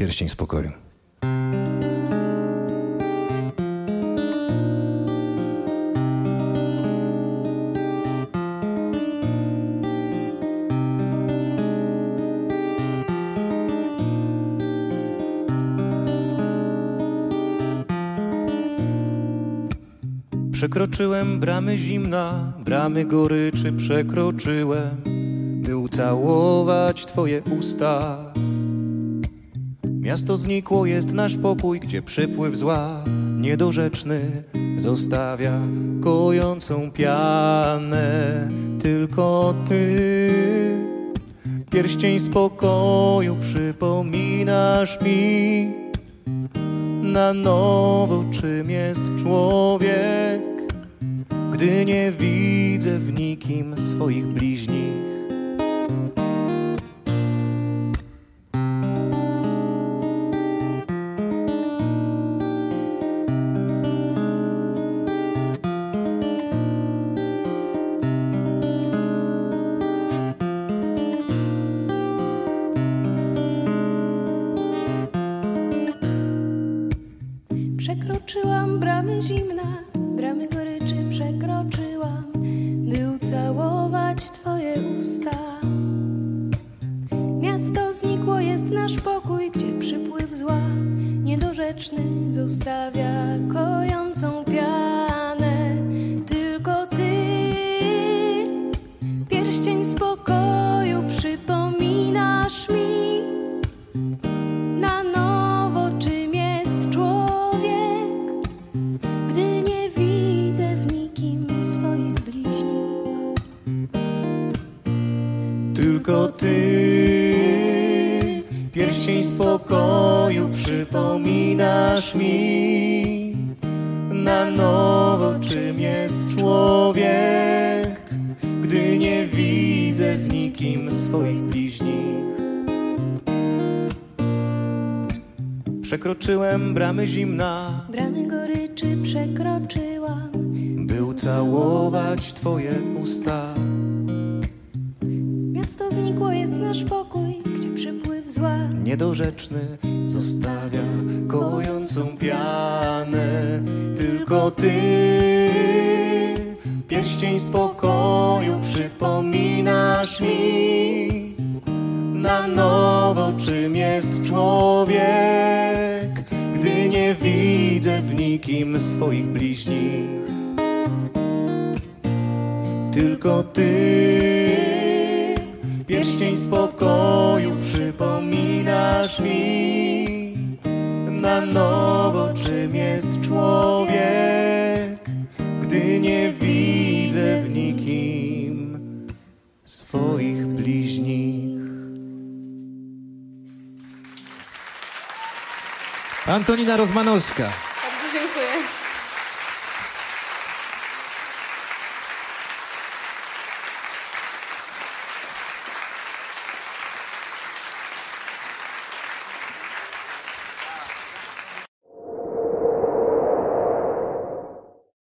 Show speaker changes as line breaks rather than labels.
pierścień spokoju. Przekroczyłem bramy zimna, bramy goryczy przekroczyłem, by ucałować Twoje usta. Miasto znikło, jest nasz pokój, gdzie przypływ zła niedorzeczny zostawia kojącą pianę. Tylko Ty, pierścień spokoju, przypominasz mi na nowo, czym jest człowiek, gdy nie widzę w nikim swoich bliźnich.
Przekroczyłam bramy zimna, bramy goryczy przekroczyłam, by ucałować Twoje usta. Miasto znikło, jest nasz pokój, gdzie przypływ zła niedorzeczny zostawia kojącą Tylko Ty, pierścień spokoju, przypominasz mi na nowo, czym jest człowiek, gdy nie widzę w nikim swoich bliźnich.
Przekroczyłem bramy zimna,
Bramy goryczy przekroczyłam,
by ucałować Twoje usta.
Miasto znikło, jest nasz pokój, gdzie przypływ zła.
Niedorzeczny zostawia kojącą pianę. Tylko Ty, pierścień spokoju, przypominasz mi na nowo, czym jest człowiek, gdy nie widzę w nikim swoich bliźnich. Tylko Ty, pierścień spokoju, przypominasz mi na nowo, czym jest człowiek, gdy nie widzę w nikim swoich bliźnich. Antonina Rozmanowska.